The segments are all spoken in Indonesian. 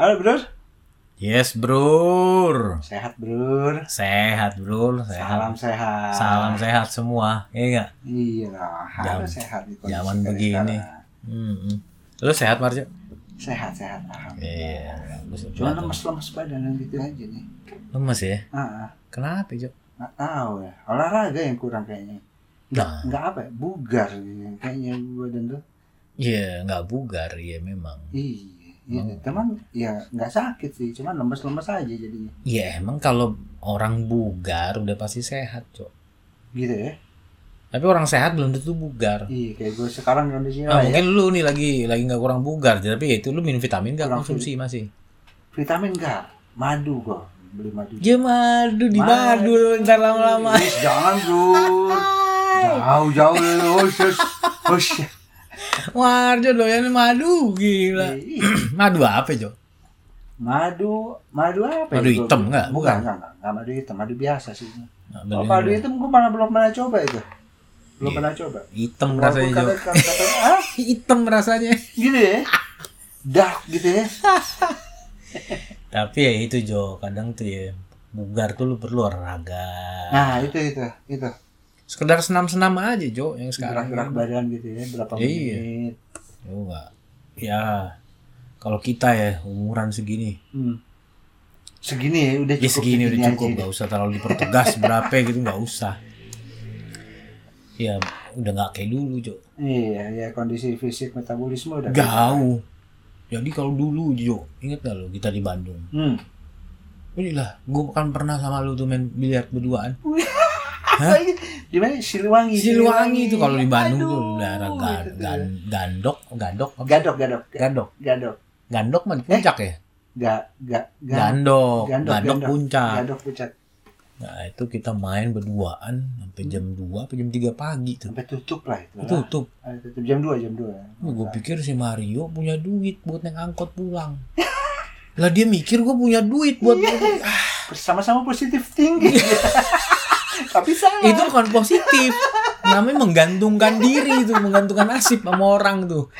Halo, Bro. Yes, bro. Sehat, Bro. Sehat, bro. Sehat. Salam sehat. Salam sehat semua. Iya enggak? Iya, harus Jam- sehat di kondisi zaman begini. Hmm. Lu sehat, Marjo? Sehat, sehat. Iya. Cuma lemes-lemes badan yang gitu aja nih. Lemes ya? Ah. Kenapa, Jo? nggak tahu ya. Olahraga yang kurang kayaknya. Nggak, Nah. nggak apa ya, bugar gitu. Kayaknya badan tuh. Iya, nggak bugar ya memang. Iya, iya. Oh. Teman ya nggak sakit sih, cuma lemes-lemes aja jadinya. Iya, emang kalau orang bugar udah pasti sehat, Jo. Gitu ya. Tapi orang sehat belum tentu bugar. Iya, kayak gue sekarang kondisinya Nah, lah ya. mungkin lu nih lagi lagi nggak kurang bugar, tapi ya itu lu minum vitamin nggak Kurang konsumsi masih? Vitamin enggak, madu kok. Beli madu. Ya madu di madu ntar lama-lama. Jangan bro. Jauh jauh lu. Hush, hush. Warjo doyan madu gila. Ih, madu apa, Jo? Madu, madu apa? Madu ya? hitam Gua- nggak? Bukan, enggak, enggak, enggak madu hitam, madu biasa sih. Nah, Oh, madu hitam gue malah belum pernah coba itu. Belum Iya. pernah coba. hitam Walaupun rasanya, Jo. kata, kata, kata, ah, Hitam rasanya. gitu ya. Dark gitu ya. Tapi ya itu, Jo. Kadang tuh ya bugar tuh lu perlu olahraga. Nah, itu itu itu. Sekedar senam-senam aja, Jo, yang sekarang. Gerak-gerak badan gitu ya, berapa Iya. menit. Ya enggak. Ya kalau kita ya umuran segini, Hmm. Segini ya udah ya cukup. segini udah cukup, nggak usah terlalu dipertegas berapa gitu, nggak usah. Ya udah nggak kayak dulu, Jo. Iya, ya kondisi fisik metabolisme udah Jauh. Jadi kalau dulu, Jo, inget gak lo kita di Bandung? Hmm. Ini lah, gue kan pernah sama lu tuh main biliar berduaan. Di mana? Siliwangi. Siliwangi itu kalau di Bandung tuh Aduh, daerah tuh. gan- gandok, gandok, apa? Gadok, gadok, gandok, gadok. gandok mah di puncak ya? Ga, ga, ga, Gandok, Gandok, gandok, gandok. puncak. gadok pucat. Nah itu kita main berduaan sampai jam 2 sampai jam 3 pagi tuh. Sampai tutup lah itu. Tutup. Ah, tutup jam 2, jam 2. gue pikir si Mario punya duit buat naik angkot pulang. lah dia mikir gue punya duit buat ah, Bersama-sama positif tinggi. Tapi salah. itu bukan positif. Namanya menggantungkan diri itu, menggantungkan nasib sama orang tuh.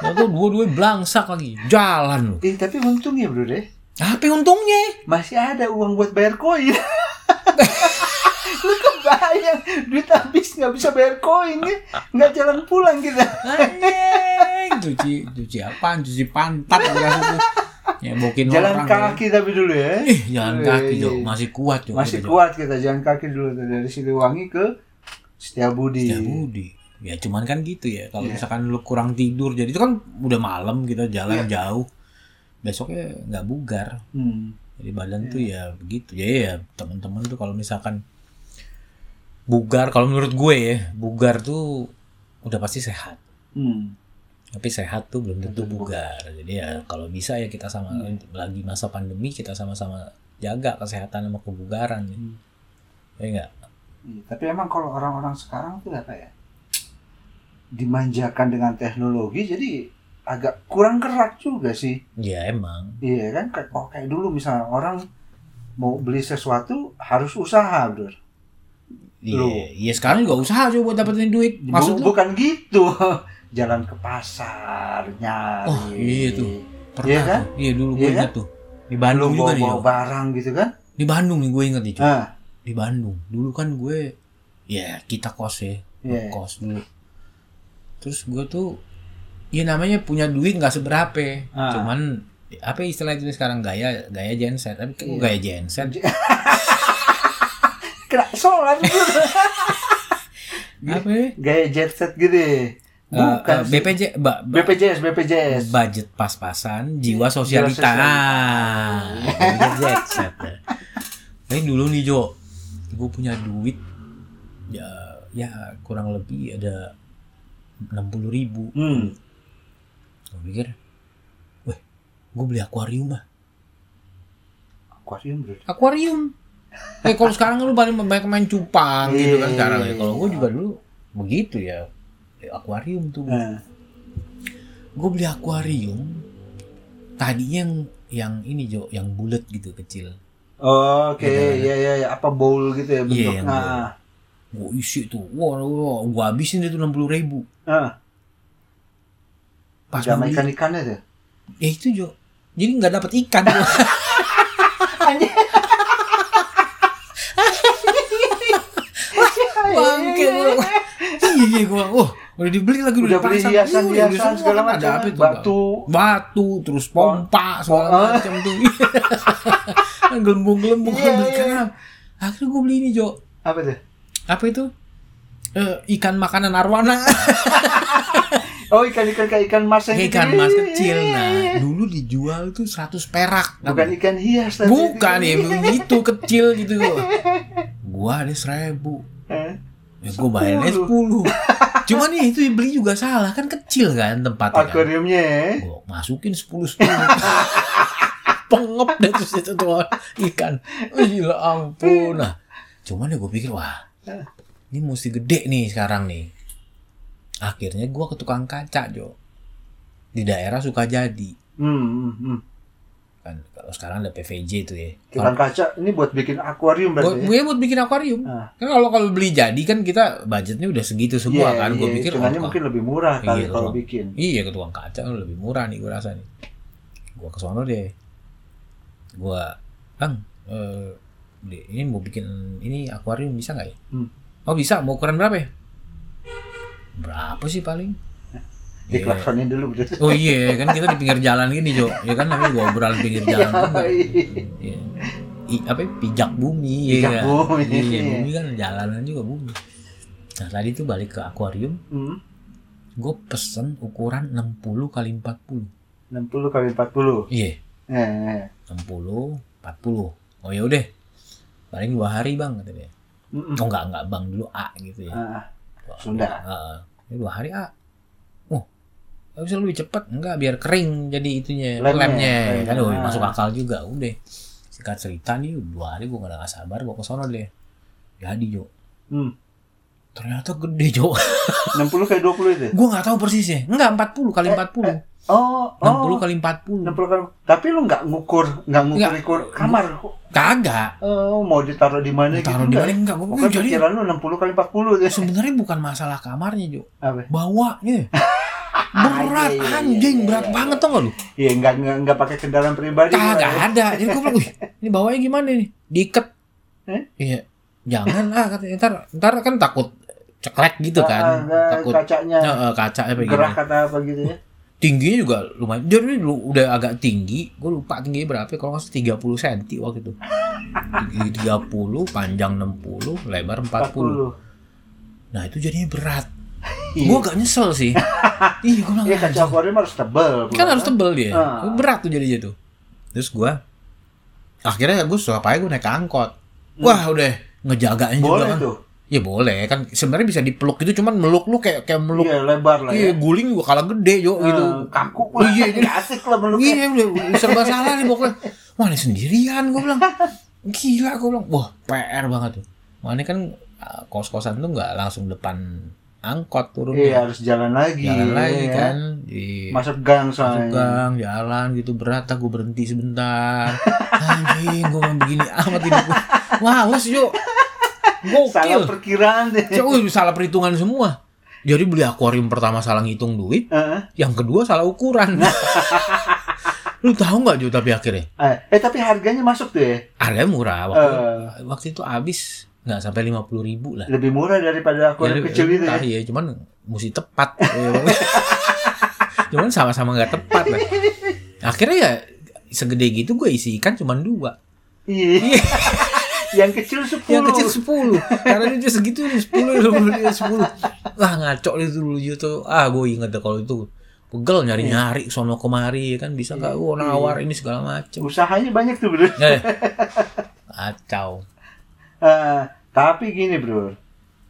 Nah, tuh dua-dua belangsak lagi, jalan loh. Eh, tapi untung ya bro deh. Apa untungnya? Masih ada uang buat bayar koin. Lu kebayang duit habis nggak bisa bayar koin ya nggak jalan pulang kita Anjing, cuci cuci apaan? Cuci pantat tuh. Nyebokin jalan orang. kaki tapi dulu ya Eh, jalan kaki, Jo. Masih kuat, Jo. masih Kita, Jo. kuat kita jalan kaki dulu dari Siliwangi ke Setiabudi Ya Budi. Ya cuman kan gitu ya. Kalau Iya. misalkan lu kurang tidur, jadi itu kan udah malam kita jalan Iya. jauh. Besoknya nggak bugar. Hmm. Jadi badan Iya. tuh ya begitu. Ya ya teman-teman tuh kalau misalkan bugar, kalau menurut gue ya, bugar tuh udah pasti sehat. Hmm. Tapi sehat tuh belum tentu bugar. Jadi ya kalau bisa ya kita sama lagi masa pandemi kita sama-sama jaga kesehatan sama kebugaran. Ya, Hmm. ya enggak? Iya, Tapi emang kalau orang-orang sekarang tuh apa ya? Dimanjakan dengan teknologi jadi agak kurang gerak juga sih. Ya emang. Iya kan kayak oh, kayak dulu misalnya orang mau beli sesuatu harus usaha, Bro. Iya, iya sekarang juga usaha coba buat dapetin duit. Bu- Maksud lu? bukan gitu. Jalan ke pasar, nyari. Oh, iya tuh. Pernah Iya kan? tuh. Iya dulu gue Iya ingat tuh. Di Lu Bandung juga nih, bawa, barang gitu kan? Di Bandung nih gue inget nih. Ah, Di Bandung. Dulu kan gue ya kita kos ya. Iya. Kos dulu. Terus gue tuh ya namanya punya duit nggak seberapa. Ah. Cuman apa istilah itu sekarang gaya gaya genset tapi Iya. gaya genset kena gitu. apa ya? Gaya jet set gitu. Bukan sih. BPJ ba- ba- BPJS, BPJS. budget pas-pasan jiwa sosialita. Ah, ya. Tapi dulu nih Jo gue punya duit ya ya kurang lebih ada 60 ribu Hmm. gue pikir weh gue beli akuarium lah Akuarium bro. akuarium eh kalau sekarang lu paling banyak main cupang gitu kan Iya. sekarang ya kalau gue juga dulu begitu Ya, akuarium tuh Nah, gue beli akuarium tadinya yang yang ini Jo yang bulat gitu kecil Oh, Oke, kan. iya iya iya. apa bowl gitu ya Iya, bentuknya. yang bowl. gue isi tuh wah, wah gue habisin itu enam puluh ribu Ah, pas beli- ikan-ikannya tuh. ya itu Jo Jadi nggak dapat ikan. Bangke gua. Iya gua. Wah, udah dibeli lagi Udah beli dipasang. hiasan-hiasan Iya, udah semua segala kan ada macam. apa itu, Batu. Batu, terus pompa segala Oh. macam tuh. Gelembung-gelembung Iya, beli iya. ikan. Akhirnya gua beli ini, Jo. Apa tuh? Apa itu? Eh, ikan makanan arwana. Oh ikan-ikan kayak ikan mas yang ikan mas kecil. Iya, Nah, iya. dulu dijual tuh 100 perak. Bukan ikan hias tapi. Bukan ya, begitu kecil gitu. Gua ada seribu. Eh, Ya gue bayarnya 10. Cuman ya itu beli juga salah kan kecil kan tempatnya kan. Akuariumnya ya. Gue masukin 10 10. Pengep deh terus itu tuh ikan. Gila ampun. Nah, cuman ya gue pikir wah ini mesti gede nih sekarang nih. Akhirnya gue ke tukang kaca Jo. Di daerah Sukajadi. Hmm, hmm, hmm. Kan kalau sekarang ada PVJ itu ya. Tukang kaca ini buat bikin akuarium Buat, berarti. ya? gue buat bikin akuarium. Ah. Kan kalau kalau beli jadi kan kita budgetnya udah segitu semua Iya, kan. Gue iya, pikir oh, mungkin lebih murah kali Iya, kalau bikin. Iya ke tukang kaca kan lebih murah nih gue rasa nih. Gue ke sono deh. Gue, Bang, eh, ini mau bikin ini akuarium bisa nggak ya? Hmm. Oh bisa, mau ukuran berapa ya? Berapa sih paling? Iya. Diklaksonin dulu berarti. Oh iya kan kita di pinggir jalan gini Jo, ya kan namanya gue obrolan pinggir jalan juga. Iya. I, apa ya? pijak bumi Pijak ya. bumi. Iya, bumi kan jalanan juga bumi. Nah tadi tuh balik ke akuarium, Hmm. gue pesen ukuran 60 kali 40. 60 kali 40. Iya. Eh, 60 40 oh ya udah paling dua hari bang kata dia mm, mm. oh enggak enggak bang dulu A gitu ya Ah, Sunda. Heeh. Ini dua hari A bisa lebih cepat enggak biar kering jadi itunya Lemnya, lemnya. kan oh, Ah. masuk akal juga udah singkat cerita nih dua hari gue nggak sabar gue ke sono deh jadi Jo Hmm. ternyata gede Jo 60 kali 20 itu. ya? gue nggak tahu persisnya enggak 40 kali 40 Oh, oh. 60 kali 40 60 kali. Tapi lu nggak ngukur, nggak ngukur Nggak. ngukur kamar. kagak Oh, mau ditaruh di mana taruh gitu. di mana enggak Pokoknya jadi pikiran lu 60 kali 40 deh. sebenarnya bukan masalah kamarnya Jo Apa? bawanya berat Iya, iya, anjing iya, berat iya, banget tau gak lu? Iya, nggak nggak nggak pakai kendaraan pribadi. kagak ya. ada. Jadi gue bilang wih ini bawanya gimana nih diikat. Eh? iya. Jangan lah katanya. Ntar ntar kan takut ceklek gitu Ah, kan nggak, takut. kacanya. Ya, eh, kaca apa gini gerak kata apa gitu ya. tingginya juga lumayan. Jadi lu udah agak tinggi. Gue lupa tingginya berapa. Kalau nggak salah 30 cm waktu itu. Tinggi 30 panjang 60 lebar 40 40. nah itu jadinya berat. Iya. Gue agak nyesel sih iya gue bilang Iya, kaca "Anjing." akuarium harus tebel. kan harus tebel dia Ah. berat tuh jadinya tuh terus gua akhirnya gue suka gue naik angkot wah udah ngejagain juga Hmm. Boleh kan tuh. ya boleh kan sebenarnya bisa dipeluk gitu cuman meluk lu kayak kayak meluk Iya, lebar lah iya ya. guling juga kalah gede yo gitu Eh, kaku Oh, lah. iya, jadi- asik lah meluknya. iya udah serba salah nih pokoknya wah ini sendirian gue bilang gila gue bilang wah PR banget tuh mana kan ah, kos-kosan tuh nggak langsung depan angkot turunnya Iya, harus jalan lagi. jalan lagi ya. kan di Masuk gang Masuk soalnya. gang, jalan gitu berat, aku berhenti sebentar. Anjing, gue mau begini amat hidup gue. Males yuk. Salah Gokil. perkiraan deh. Cuk, salah perhitungan semua. Jadi beli akuarium pertama salah ngitung duit, Heeh. yang kedua salah ukuran. Lu tahu nggak Jo tapi akhirnya Eh, eh, tapi harganya masuk tuh ya. harganya murah waktu Eh. waktu itu habis nggak sampai lima puluh ribu lah. Lebih murah daripada akuarium Ya, kecil itu ya. iya, cuman mesti tepat. cuman sama-sama nggak tepat lah. Akhirnya ya segede gitu gue isi ikan cuman dua. Iya. Yang kecil 10. Yang kecil sepuluh. Karena dia segitu sepuluh, sepuluh. Wah ngaco itu dulu gitu. Ah gue inget deh kalau itu pegel nyari-nyari sono kemari kan bisa nggak oh nawar ini segala macem. Usahanya banyak tuh, Bro. Eh, kacau. Eh, tapi gini, Bro.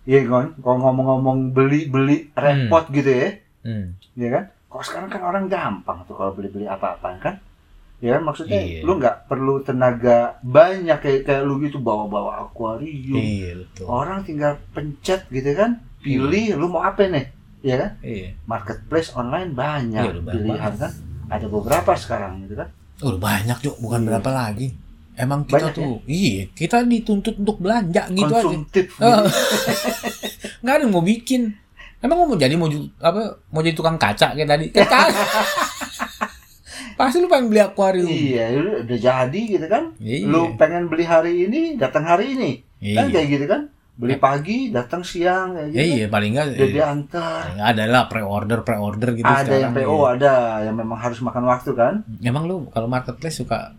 Iya, Gon. Kalau ngomong-ngomong beli-beli repot gitu ya. Hmm. Iya kan? Kok sekarang kan orang gampang tuh kalau beli-beli apa-apa kan? Ya kan maksudnya Iya. lu nggak perlu tenaga banyak kayak kayak lu gitu bawa-bawa akuarium. Iya betul. Orang tinggal pencet gitu kan, pilih lu mau apa nih, ya kan? Iya. Marketplace online banyak Iya, pilihan kan. Ada beberapa sekarang gitu kan. Oh, udah banyak Jok, bukan Iya. berapa lagi. Emang kita Banyak, tuh, iya, kita dituntut untuk belanja gitu aja. Konsumtif. Nggak ada yang mau bikin. Emang mau jadi mau apa mau jadi tukang kaca kayak tadi? Kan kagak. Pasti lu pengen beli akuarium. Iya, udah jadi gitu kan. Iya. Lu pengen beli hari ini, datang hari ini. Kan Iya. kayak gitu kan. Beli pagi, datang siang kayak gitu. Ya, iya, paling enggak Udah diantar. paling nggak ada lah pre-order pre-order gitu Ada yang. PO, Iya. ada yang memang harus makan waktu kan. Emang lu kalau marketplace suka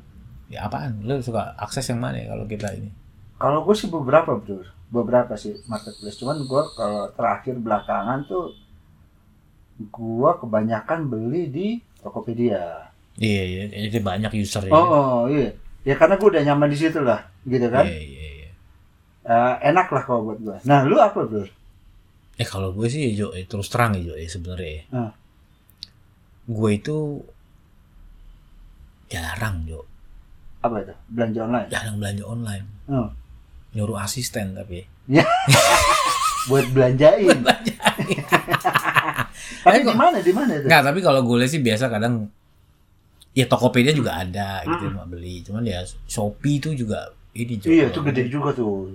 ya apaan? Lu suka akses yang mana ya kalau kita ini? Kalau gue sih beberapa bro, beberapa sih marketplace. Cuman gue kalau terakhir belakangan tuh gue kebanyakan beli di Tokopedia. Iya, iya, jadi banyak user ya. Oh, oh iya, ya karena gue udah nyaman di situ lah, gitu kan. Iya, iya, iya. Eh, enak lah kalau buat gue. Nah, lu apa bro? Eh kalau gue sih Jo, eh, terus terang ya Jo ya sebenarnya. ya. Ah. Gue itu jarang Jo, Apa itu? Belanja online. jarang belanja online. Hmm. Nyuruh asisten tapi. Buat belanjain. Tapi Eh, di mana? Di mana itu? Enggak, tapi kalau gue sih biasa kadang ya Tokopedia juga ada gitu mau beli. Cuman ya Shopee itu juga ini Jo. Iya, itu gede juga tuh.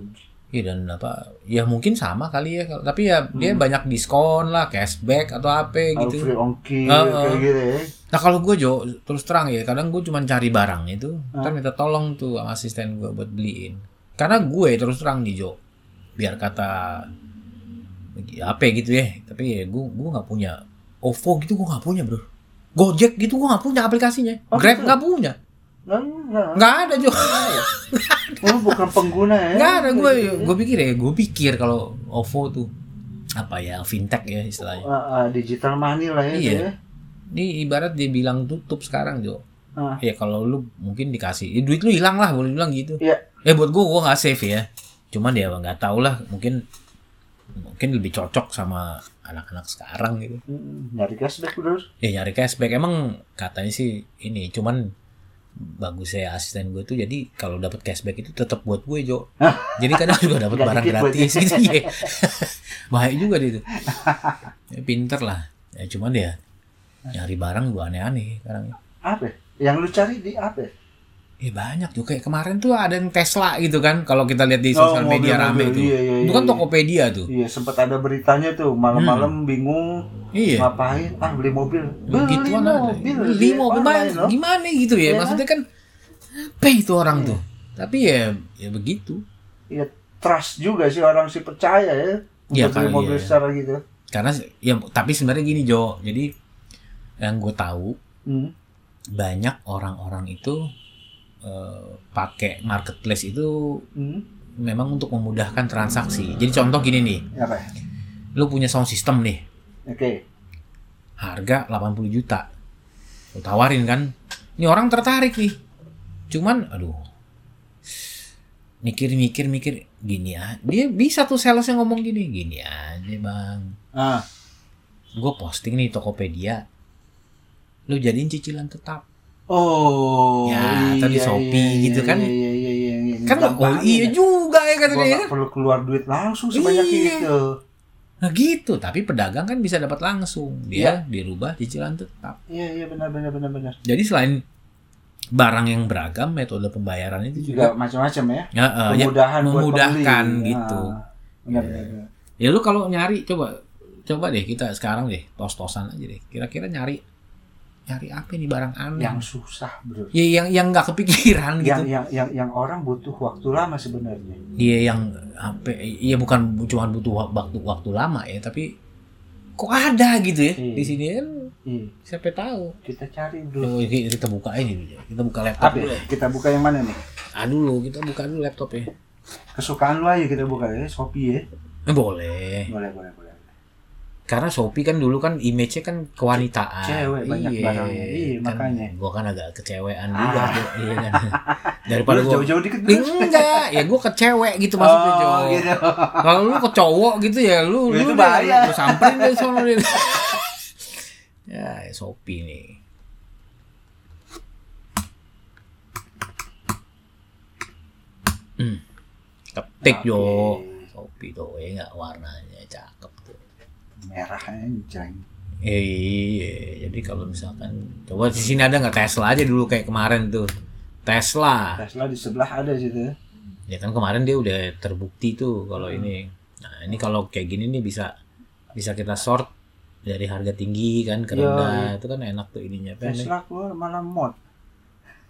Iya dan apa? Ya mungkin sama kali ya, tapi ya dia Hmm. banyak diskon lah, cashback atau apa gitu. free ongkir ah. kayak gitu ya. Nah kalau gue Jo, terus terang ya, kadang gue cuma cari barang itu, Ah. ntar minta tolong tuh sama asisten gue buat beliin. Karena gue terus terang nih Jo, biar kata apa gitu ya, tapi ya gue gue nggak punya OVO gitu gue nggak punya bro. Gojek gitu gue nggak punya aplikasinya, Oh, Grab gitu? nggak punya, Nggak, nggak. nggak ada Jo, Oh, bukan pengguna ya. nggak ada gue, gitu. gue pikir ya, gue pikir kalau OVO tuh apa ya fintech ya istilahnya. Ah, ah, digital money lah ya. itu Iya. ya. Ini ibarat dia bilang tutup sekarang Jo. Ah. Ya kalau lu mungkin dikasih, ya, duit lu hilang lah boleh bilang gitu. Iya. Eh buat gua gua nggak save ya. Cuman ya nggak tahu lah mungkin mungkin lebih cocok sama anak-anak sekarang gitu. Nyari cashback bro. Ya nyari cashback emang katanya sih ini cuman bagus ya asisten gue tuh jadi kalau dapat cashback itu tetap buat gue Jo. jadi kadang juga dapat barang gratis dia. gitu ya. Bahaya juga dia tuh. Ya, pinter lah. Ya cuman ya nyari barang gua aneh-aneh sekarang. Apa? Yang lu cari di apa? Eh banyak tuh kayak kemarin tuh ada yang Tesla gitu kan kalau kita lihat di sosial Oh, media rame mobil-mobil. tuh. Iya, iya, itu kan iya, Tokopedia tuh. Iya, sempat ada beritanya tuh malam-malam bingung Iya. ngapain? Ah, beli mobil. Beli Begituan ada. mobil. Beli di mobil loh. gimana gitu ya? Iya kan? Maksudnya kan apa itu orang tuh? Tapi ya ya begitu. Iya, trust juga sih orang sih percaya ya. Iya, beli mobil ya. secara gitu. Karena ya tapi sebenarnya gini Jo. Jadi yang gue tahu Hmm. banyak orang-orang itu eh, pakai marketplace itu Hmm. memang untuk memudahkan transaksi. Jadi contoh gini nih, Apa? lu punya sound system nih, Oke. harga 80 juta. Lu tawarin kan. Ini orang tertarik nih. Cuman aduh. Mikir-mikir mikir gini ya. Dia bisa tuh salesnya ngomong gini, gini aja, Bang. Ah, Gue posting nih Tokopedia. Lu jadiin cicilan tetap. Oh, Ya, atau di Shopee gitu kan. Iya, iya, iya, iya, iya. Kan oh iya ya. juga ya kata dia kan. perlu keluar duit langsung sebanyak Iya. itu. Nah gitu, tapi pedagang kan bisa dapat langsung. Dia dirubah cicilan tetap. Iya, iya benar benar benar benar. Jadi selain barang yang beragam, metode pembayaran itu Juga juga macam-macam ya. ya, ya, Kemudahan buat memudahkan pembeli. gitu. Ah, benar benar. benar. Ya lu kalau nyari coba coba deh kita sekarang deh tos-tosan aja deh. Kira-kira nyari nyari apa nih barang aneh? Yang susah, Bro. ya yang yang nggak kepikiran Yang gitu. yang yang yang orang butuh waktu lama sebenarnya. Iya yang apa? Iya bukan cuma butuh wa- waktu waktu lama ya, tapi kok ada gitu ya Iya. di sini kan Iya, siapa tahu. kita cari dulu. Ki- kita buka ini dulu ya. Kita buka laptop Apa? dulu. ya? Kita buka yang mana nih? Ah dulu kita buka dulu laptop ya. Kesukaan lu aja kita buka ya, Shopee ya. Eh, boleh. Boleh, boleh, boleh. Karena Shopee kan dulu kan image-nya kan kewanitaan. Cewek banyak barangnya. Iya, kan makanya. Gua kan agak kecewean Ah. juga tuh. Iya kan. Daripada gua jauh-jauh dikit enggak, ya gua ke cewek gitu maksudnya, Jo. Oh, gitu. Kalau lu ke cowok gitu ya lu Ya, lu bahaya. lu samperin deh sono deh. ya, Shopee nih. Hmm. Ketik. Jo. Shopee tuh ya enggak warnanya cakep. Merah anjing. Eh, Iya, jadi kalau misalkan coba di sini ada nggak Tesla aja dulu kayak kemarin tuh. Tesla. Tesla di sebelah ada situ. ya. Kan kemarin dia udah terbukti tuh kalau ini. Nah, ini kalau kayak gini nih bisa bisa kita sort dari harga tinggi kan ke Iya, rendah itu kan enak tuh ininya Tesla keluar malah mod.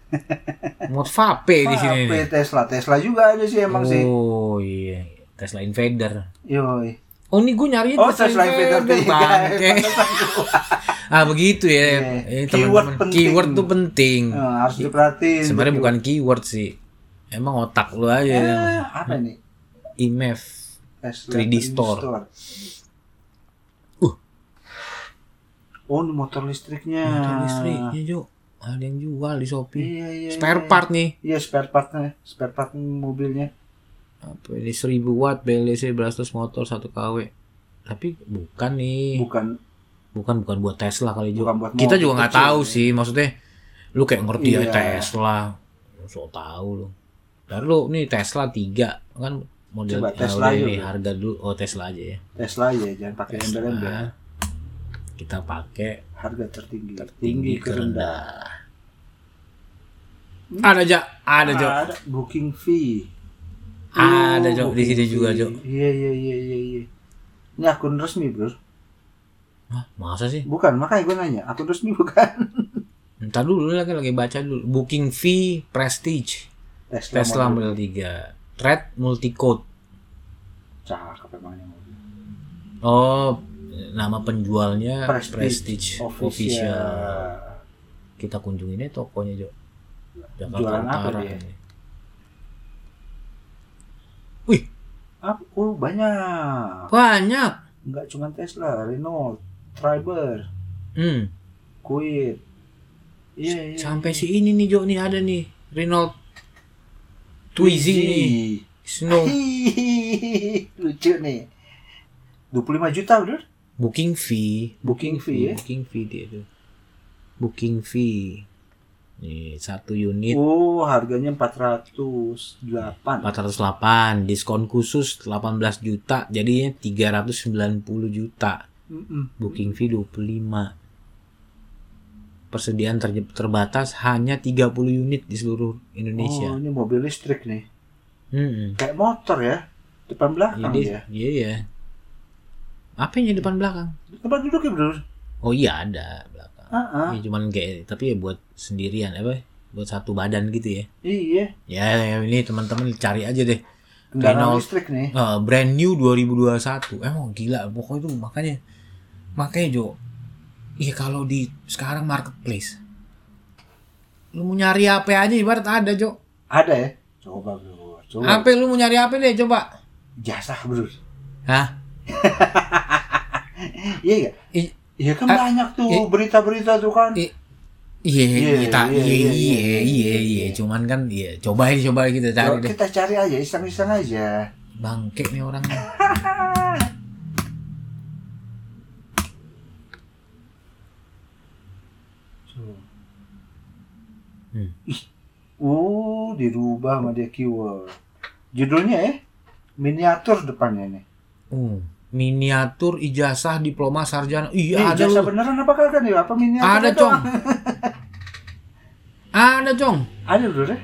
mod vape di sini nih. Tesla, Tesla juga ada sih emang sih. oh iya Tesla Invader Yoi. Oh ini gue nyari Oh Tesla Invader tiga. bangke ah begitu ya Iya. ini Keyword teman-teman penting. keyword tuh penting Nah, harus diperhatiin. sebenarnya bukan keyword sih emang otak lu aja Eh, apa ini? IMF Tesla 3D store. Uh. Oh, ini motor listriknya. motor listriknya Jo ada yang jual di Shopee Iya, iya. spare iya. part nih Iya, spare partnya, spare part mobilnya. Apa ini 1000 watt BLDC brushless motor 1 kW tapi bukan nih. Bukan. Bukan bukan buat Tesla kali juga kita juga nggak tahu ya. sih maksudnya lu kayak ngerti ya Iya. Tesla. So tahu lu. Ntar lu nih Tesla 3 kan model Coba Tesla yuk. ini harga dulu. Oh Tesla aja ya. Tesla ya, jangan pakai embel-embel. Kita pakai Harga tertinggi, tinggi tinggi ke rendah. ada aja ada Ada booking fee. Ada, Oh, Jo. Di booking sini juga, fee. Jo. Iya, iya, iya, iya, iya. Ini akun resmi, Bro. Hah, masa sih Bukan, makanya gue nanya. Akun resmi bukan. Ntar dulu lagi lagi baca dulu booking fee prestige Tesla, Tesla model. model 3 Red multicode Cakep emang ini mobil. oh nama penjualnya Prestige, Prestige, Official. Official. kita aja tokonya Jo Jakarta Jualan apa dia? ini. Wih, Oh banyak. banyak. Enggak cuma Tesla, Renault, Triber, Hmm, Kuwait. Iya, iya. sampai si ini nih Jo nih ada nih Renault Twizy nih. Snow Lucu nih. 25 juta udah. booking fee, Booking fee ya. booking fee dia tuh. Booking fee. Nih, satu unit Oh, harganya 408. 408, diskon khusus 18 juta, jadinya 390 juta. Mm-mm. Booking fee 25. Persediaan ter- terbatas hanya 30 unit di seluruh Indonesia. Oh, ini mobil listrik nih. Hmm. Kayak motor ya. Depan belakang Jadi, ya. iya ya. Apa yang depan belakang? Tempat duduk ya, Bro. Oh iya ada belakang. Ah. Ini cuman kayak tapi ya buat sendirian apa? Buat satu badan gitu ya. Iya. Ya, ya, ini teman-teman cari aja deh. Kendaraan listrik nih. Eh, brand new 2021. Emang gila pokoknya itu makanya makanya Jo. Iya kalau di sekarang marketplace. Lu mau nyari apa aja ibarat ada Jo. Ada ya? Coba, Bro. Coba. Apa lu mau nyari apa deh coba? Jasa, Bro. Hah? Iya ya? Iya kan Ah, banyak tuh i- berita-berita tuh kan. Iya, Iya, iya, iya, iya, iya, iya, iya, iya, iya. iya, cuman kan, iya, coba aja, coba kita cari Coba deh. kita cari aja, iseng-iseng aja. Bangke nih orang. Hmm. Ih, uh, dirubah sama dia keyword. Judulnya ya, miniatur depannya nih. Uh, miniatur ijazah diploma sarjana. Eh, Iya, ada jasa lu. beneran apa kagak nih? Apa miniatur? Ada, Cong. Ada, Cong. Ada bro deh.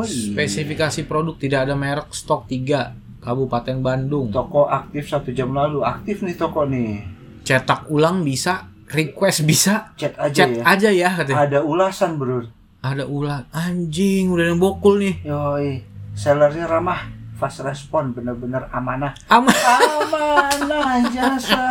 Spesifikasi produk tidak ada merek stok 3 Kabupaten Bandung. Toko aktif satu jam lalu. Aktif nih toko nih. Cetak ulang bisa, request bisa, Chat aja chat ya. aja ya katanya. Ada ulasan bro. Ada ulang. Anjing, udah yang bokul nih. Yoi, sellernya ramah, fast respon, bener-bener amanah. Aman. Amanah jasa,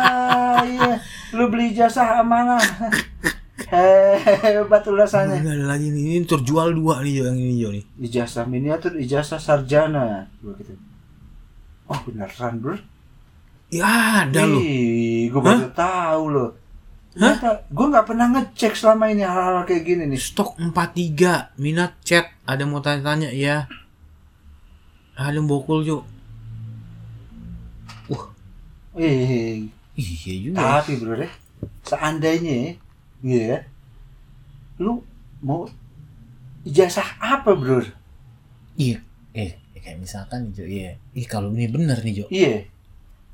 iya. Lu beli jasa amanah. Hebat ulasannya. Enggak ada lagi nih. Ini terjual dua nih yang ini Jo nih. Ijazah miniatur, ijazah sarjana. Gitu. Oh beneran bro? Ya ada. Ih, gue baru tahu loh. Ternyata gue nggak pernah ngecek selama ini hal-hal kayak gini nih. Stok 43 minat chat ada mau tanya-tanya ya. Yang bokul Jo. Uh, Eh, iya juga. tapi bro deh, seandainya, ya, lu mau ijazah apa bro? Iya. Eh, kayak misalkan nih Jo, iya. Ih kalau ini bener nih Jo. Iya,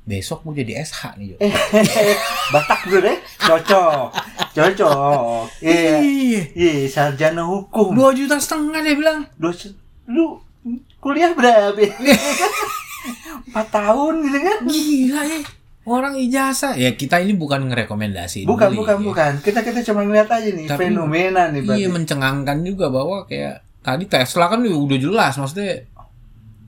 Besok gue jadi SH nih Jo. Eh. Batak bro deh, cocok, cocok. Iya, Iya. sarjana hukum. Dua juta setengah dia bilang. Dosen, lu kuliah berapa? Empat tahun gitu kan? Gila ya. Orang ijazah ya kita ini bukan ngerekomendasi. Bukan, beli, bukan, ya. bukan. Kita kita cuma ngeliat aja nih Tapi- fenomena nih berarti. Iya mencengangkan juga bahwa kayak tadi Tesla kan udah jelas maksudnya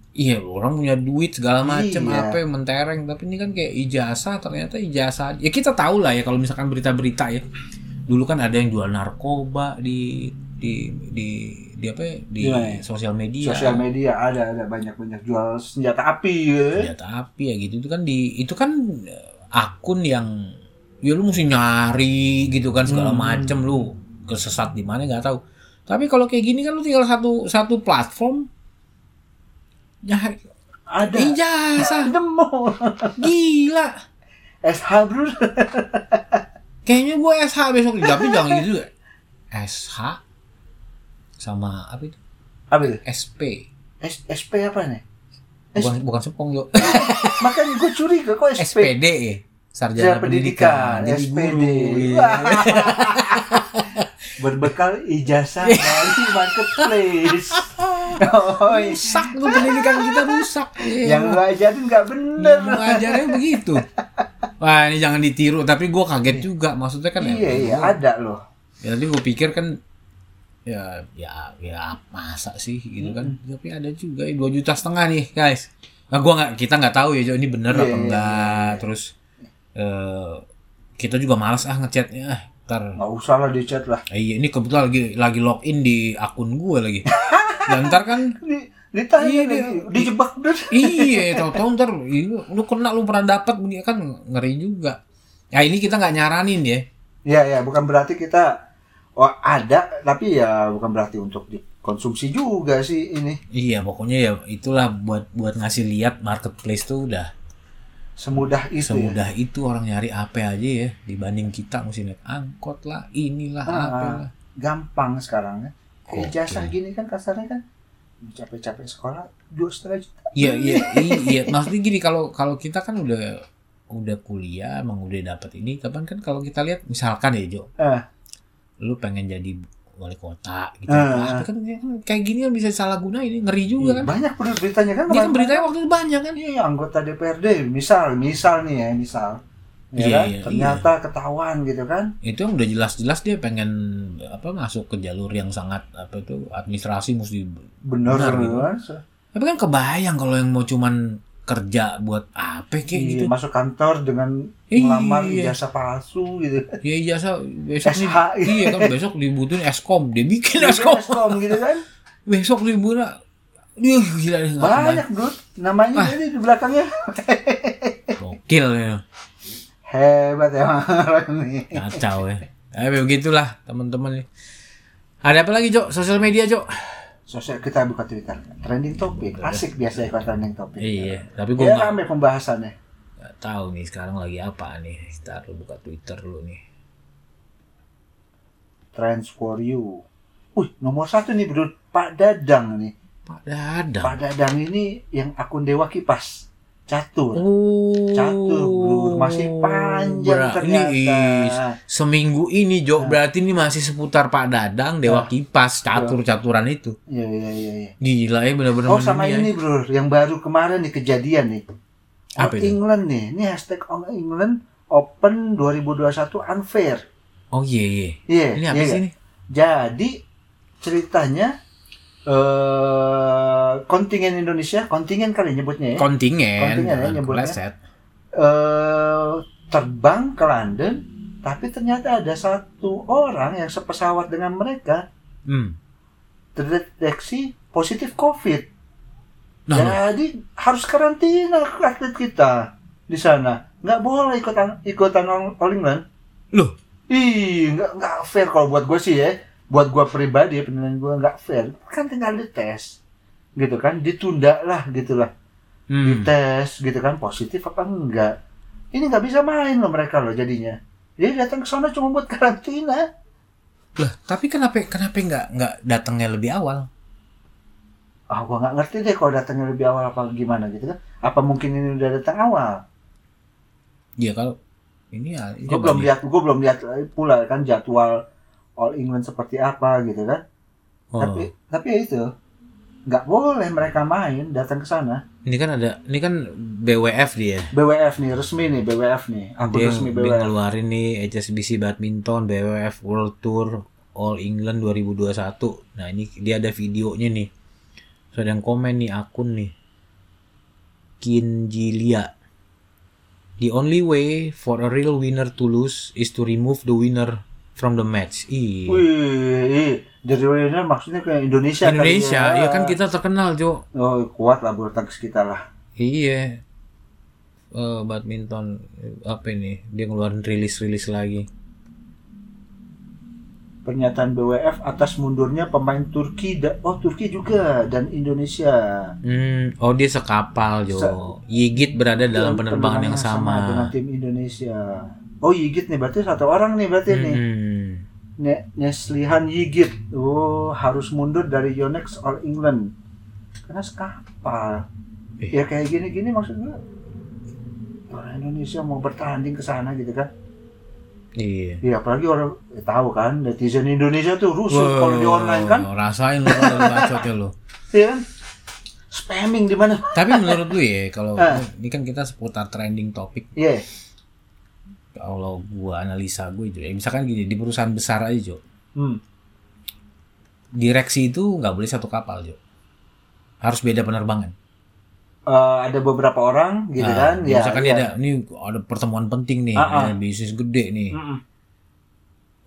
Iya orang punya duit segala macam Iya. apa yang mentereng tapi ini kan kayak ijazah ternyata ijazah ya kita tahu lah ya kalau misalkan berita-berita ya dulu kan ada yang jual narkoba di di di di apa ya, di Di mana ya? sosial media Sosial media ada ada banyak banyak jual senjata api ya. senjata api ya gitu itu kan di itu kan eh, akun yang ya lu mesti nyari gitu kan segala Hmm. macem lu kesesat di mana nggak tahu tapi kalau kayak gini kan lu tinggal satu satu platform ya Ada. ijazah Demo. gila SH bro. kayaknya gue SH besok tapi jangan gitu SH sama apa itu Apa itu? SP S SP apa nih? S- bukan bukan sepong yo Makanya gue curiga kok SP. SPD ya sarjana Sarjana pendidikan, pendidikan, jadi SPD. guru iya. Wah. Berbekal ijazah dari marketplace. Oh, iya. rusak tuh pendidikan kita rusak yang lu ajarin nggak bener. Yang ngajarnya begitu. Wah ini jangan ditiru, tapi gue kaget juga. Maksudnya kan Iya iya gua- ada loh. Ya tadi gue pikir kan ya ya ya masa sih gitu kan. Hmm. Tapi ada juga dua juta setengah nih guys. Nah gua nggak kita nggak tahu ya Jo ini bener Iya, apa iya, enggak. Terus eh kita juga malas ah ngechatnya. Ah, ntar Nggak usah lah di chat lah. Iya, ini kebetulan lagi lagi login di akun gue lagi. Dan ntar kan Di, ditanya Iya, dia- dijebak bener. iya tahu-tahu ntar iya, lu kena lu pernah dapat kan ngeri juga ya ini kita nggak nyaranin ya Iya ya bukan berarti kita oh ada tapi ya bukan berarti untuk dikonsumsi juga sih ini. iya pokoknya ya itulah buat buat ngasih lihat marketplace tuh udah Semudah itu ya. semudah itu orang nyari apa aja ya dibanding kita mesti naik angkot lah inilah Ah, apa ah. lah Gampang sekarang ya. Oke. Ijazah gini kan kasarnya kan capek-capek sekolah dua setengah juta. iya iya iya iya. maksudnya gini kalau kalau kita kan udah udah kuliah emang udah dapat ini tapi kan kalau kita lihat misalkan ya Jo Eh. Lu pengen jadi wali kota gitu. Tapi kan kayak gini kan bisa salah guna ini ngeri juga kan Banyak bener beritanya kan. Ini kan beritanya waktu itu banyak kan. Iya, anggota DPRD, misal, misal nih ya, misal. Ya Iya, kan? iya, Ternyata ketahuan gitu kan. Itu yang udah jelas-jelas dia pengen apa masuk ke jalur yang sangat apa itu administrasi mesti. Bener, Benar gitu. kan? Tapi kan kebayang kalau yang mau cuman kerja buat apa kayak Iya, gitu. Masuk kantor dengan Iya. melamar ijazah palsu gitu. Ya ijazah besok nih. SH. Iya kan besok dibutuhin eskom, dia bikin Iya, eskom. Eskom gitu kan. Besok dibutuhin dia gila deh, Banyak, Bro. Namanya Ah. ini di belakangnya. Gokil ya. Hebat ya orang ini. Kacau ya. Eh begitulah teman-teman. Ada apa lagi, Jo? Sosial media, Jo? Sosial kita buka Twitter. Trending topik. Asik biasa ikut trending topik. Iya, tapi gue Ya nggak rame pembahasannya. nggak tahu nih sekarang lagi apa nih. Ntar lu buka Twitter dulu nih. Trends for you. Wih, nomor satu nih bro, Pak Dadang nih. Pak Dadang. Pak Dadang ini yang akun Dewa Kipas. Catur. Oh, Catur bro, masih panjang Ber- ternyata. Ini is- seminggu ini Jo, berarti ini masih seputar Pak Dadang, Dewa Nah. Kipas, catur-caturan itu. Iya, iya, iya. iya. Gila ya bener-bener Oh sama mendunia ya. ini bro, yang baru kemarin nih kejadian nih. Apa All itu? England nih, ini hashtag All England Open 2021 unfair. Oh iya iya. Iya, Ini apa iya sih nggak? nih? Jadi ceritanya eh kontingen Indonesia, kontingen kali nyebutnya ya. Kontingen. Kontingen ya nyebutnya. eh terbang ke London, tapi ternyata ada satu orang yang sepesawat dengan mereka Hmm. terdeteksi positif COVID. Nah, loh. Jadi harus karantina atlet kita di sana. Nggak boleh ikutan ikutan All England. Loh? Ih, nggak nggak fair kalau buat gue sih ya. Buat gue pribadi penilaian gue nggak fair. Kan tinggal dites, gitu kan? Ditunda lah, gitulah. Hmm. Dites, gitu kan? Positif apa enggak? Ini nggak bisa main loh mereka loh jadinya. Jadi datang ke sana cuma buat karantina. Lah, tapi kenapa kenapa nggak nggak datangnya lebih awal? Ah, gua nggak ngerti deh kalau datangnya lebih awal apa gimana gitu kan? Apa mungkin ini udah datang awal? Iya kalau ini ya gue belum lihat gue belum lihat pula kan jadwal All England seperti apa gitu kan Oh. tapi tapi ya itu nggak boleh mereka main datang ke sana. Ini kan ada, ini kan BWF dia. BWF nih resmi nih BWF nih akun Dia, resmi BWF. ngeluarin nih HSBC Badminton BWF World Tour All England 2021. Nah ini dia ada videonya nih. So ada yang komen nih akun nih. Kinjilia. The only way for a real winner to lose is to remove the winner from the match. Ih. Wih, jadi winner maksudnya ke Indonesia. Indonesia, ya. ya kan kita terkenal Jo. Oh kuat lah bulu tangkis kita lah. Iya. Eh, badminton apa ini? Dia ngeluarin rilis-rilis lagi. Pernyataan BWF atas mundurnya pemain Turki da- oh Turki juga dan Indonesia. Hmm, oh dia sekapal Jo. Yigit berada dalam penerbangan yang sama. dengan tim Indonesia. Oh Yigit nih berarti satu orang nih berarti nih. Ne- Neslihan Yigit. Oh harus mundur dari Yonex All England karena sekapal. Eh. Ya kayak gini-gini maksudnya orang Indonesia mau bertanding ke sana gitu kan. Iya. Iya apalagi orang ya, tahu kan netizen Indonesia tuh rusuh kalau di online kan. Wow, Rasain lo kalau bacot ya lo. Iya kan? Spamming di mana? Tapi menurut lu ya kalau Ah. ini kan kita seputar trending topik. Iya. Kalau gua analisa gue Jo, ya misalkan gini di perusahaan besar aja Jo, Hmm. direksi itu nggak boleh satu kapal Jo. Harus beda penerbangan. Eh, ada beberapa orang gitu Nah, kan. Ya, misalkan iya. ada ini ada pertemuan penting nih, ah. ada bisnis gede nih. Mm-mm.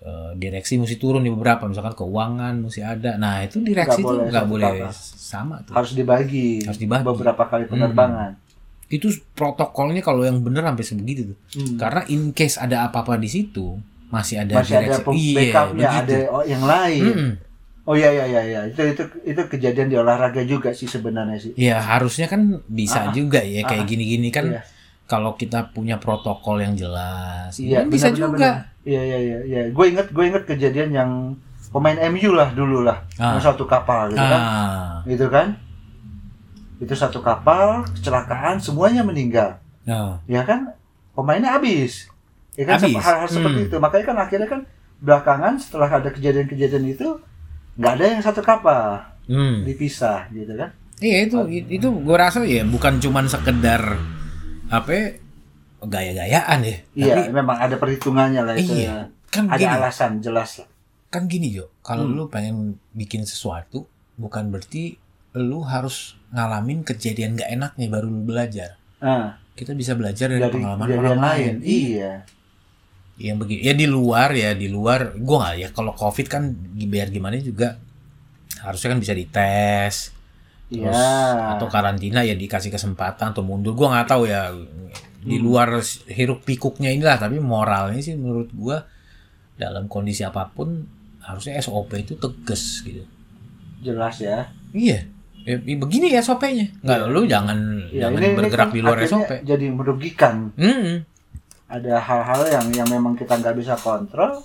Eh, direksi mesti turun di beberapa, misalkan keuangan mesti ada. Nah itu direksi Nggak tuh boleh nggak boleh kapal. sama tuh. Harus dibagi. Harus dibagi. Beberapa kali penerbangan. Itu protokolnya kalau yang bener sampai sebegitu tuh. Hmm. Karena in case ada apa-apa di situ masih ada Masih ada direksi. iya, backupnya, begitu. ada oh, yang lain. Mm-mm. Oh iya iya iya iya. Itu itu itu kejadian di olahraga juga sih sebenarnya sih. Ya harusnya kan bisa Ah, juga ya kayak ah, gini-gini kan Iya. kalau kita punya protokol yang jelas, Iya, kan bisa benar, juga. Iya iya iya iya. Gue inget gue inget kejadian yang pemain MU lah dulu lah. Ah. Satu kapal gitu kan. Ah, Gitu kan. Itu satu kapal kecelakaan semuanya meninggal. nah, Ya kan pemainnya habis. Ya kan hal-hal seperti Hmm. itu. Makanya kan akhirnya kan belakangan setelah ada kejadian-kejadian itu nggak ada yang satu kapal hmm. dipisah gitu kan. Iya itu itu gue rasa ya bukan cuman sekedar apa ya, gaya-gayaan ya. Iya, Tapi memang ada perhitungannya lah itu. Iya. kan Ada gini, alasan jelas lah. kan gini Jo, kalau Hmm. lu pengen bikin sesuatu bukan berarti lu harus ngalamin kejadian gak enaknya baru lu belajar. Nah, Kita bisa belajar dari, dari pengalaman orang lain. Iya. yang begini ya di luar ya di luar gua nggak ya kalau covid kan biar gimana juga harusnya kan bisa dites Iya. terus atau karantina ya dikasih kesempatan atau mundur gua nggak tahu ya di Hmm. luar hiruk pikuknya inilah tapi moralnya sih menurut gua dalam kondisi apa pun harusnya SOP itu tegas gitu Jelas ya. iya ya, ya begini ya SOP-nya nggak Iya. lu jangan Ya, jangan ini, ini bergerak kan di luar akhirnya SOP Jadi merugikan. Hmm, Ada hal-hal yang yang memang kita nggak bisa kontrol,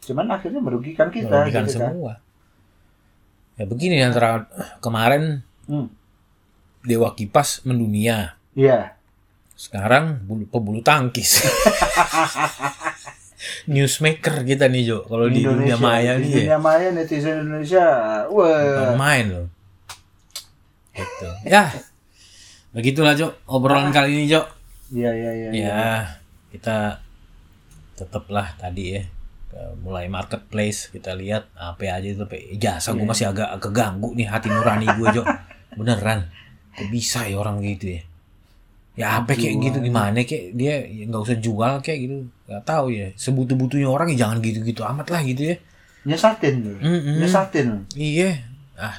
cuman akhirnya merugikan kita. merugikan gitu kan. semua ya begini antara kemarin Hmm. Dewa Kipas mendunia. Iya. Sekarang bulu, pebulu tangkis. Newsmaker kita nih Jo. Kalau di dunia maya di nih ya. dunia maya netizen Indonesia, wah. main loh. Gitu. Ya. Begitulah Jo obrolan kali ini Jo. Iya iya iya. iya. Ya, kita tetaplah tadi ya ke- mulai marketplace kita lihat apa aja itu Pe. jasa gue Iya. masih agak keganggu nih hati nurani gue Jo beneran kok bisa ya orang gitu ya ya apa kayak gitu gimana kayak dia ya nggak usah jual kayak gitu nggak tahu ya sebutu butuhnya orang ya jangan gitu gitu amat lah gitu ya Nyesatin loh. Mm-mm. Nyesatin. iya ah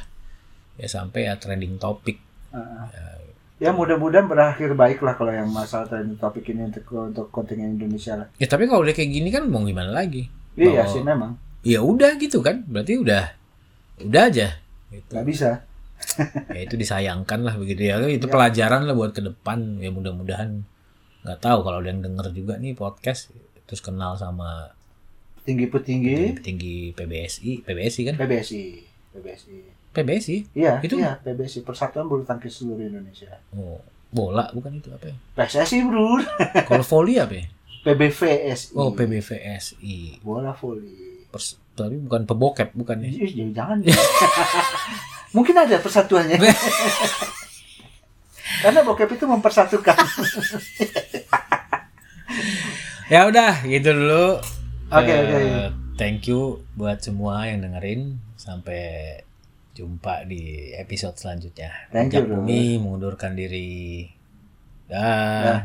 ya sampai ya trending topik Ah, ah. Ya mudah-mudahan berakhir baik lah kalau yang masalah trending topik ini untuk untuk kontingen Indonesia lah. ya tapi kalau udah kayak gini kan mau gimana lagi Iya Bahwa- sih memang ya udah gitu kan berarti udah udah aja gitu. nggak bisa. ya itu disayangkan lah begitu ya itu Ya. pelajaran lah buat ke depan ya mudah-mudahan nggak tahu kalau ada yang denger juga nih podcast terus kenal sama Tinggi petinggi tinggi PBSI PBSI kan PBSI. PBSI. PBSI Iya, Itu- iya PBSI Persatuan Bulu Tangkis Seluruh Indonesia. oh bola bukan itu apa ya PSSI bro. kalau volley apa ya PBVSI. oh PBVSI Bola voli. Pers- tapi bukan pebokep bukan ya Ih, jangan. Mungkin ada persatuannya. Karena bokep itu mempersatukan. Ya udah, gitu dulu. Oke, Eh, oke. Thank you buat semua yang dengerin. Sampai jumpa di episode selanjutnya. Thank you, bro. Bumi mengundurkan diri. Dah. Dah.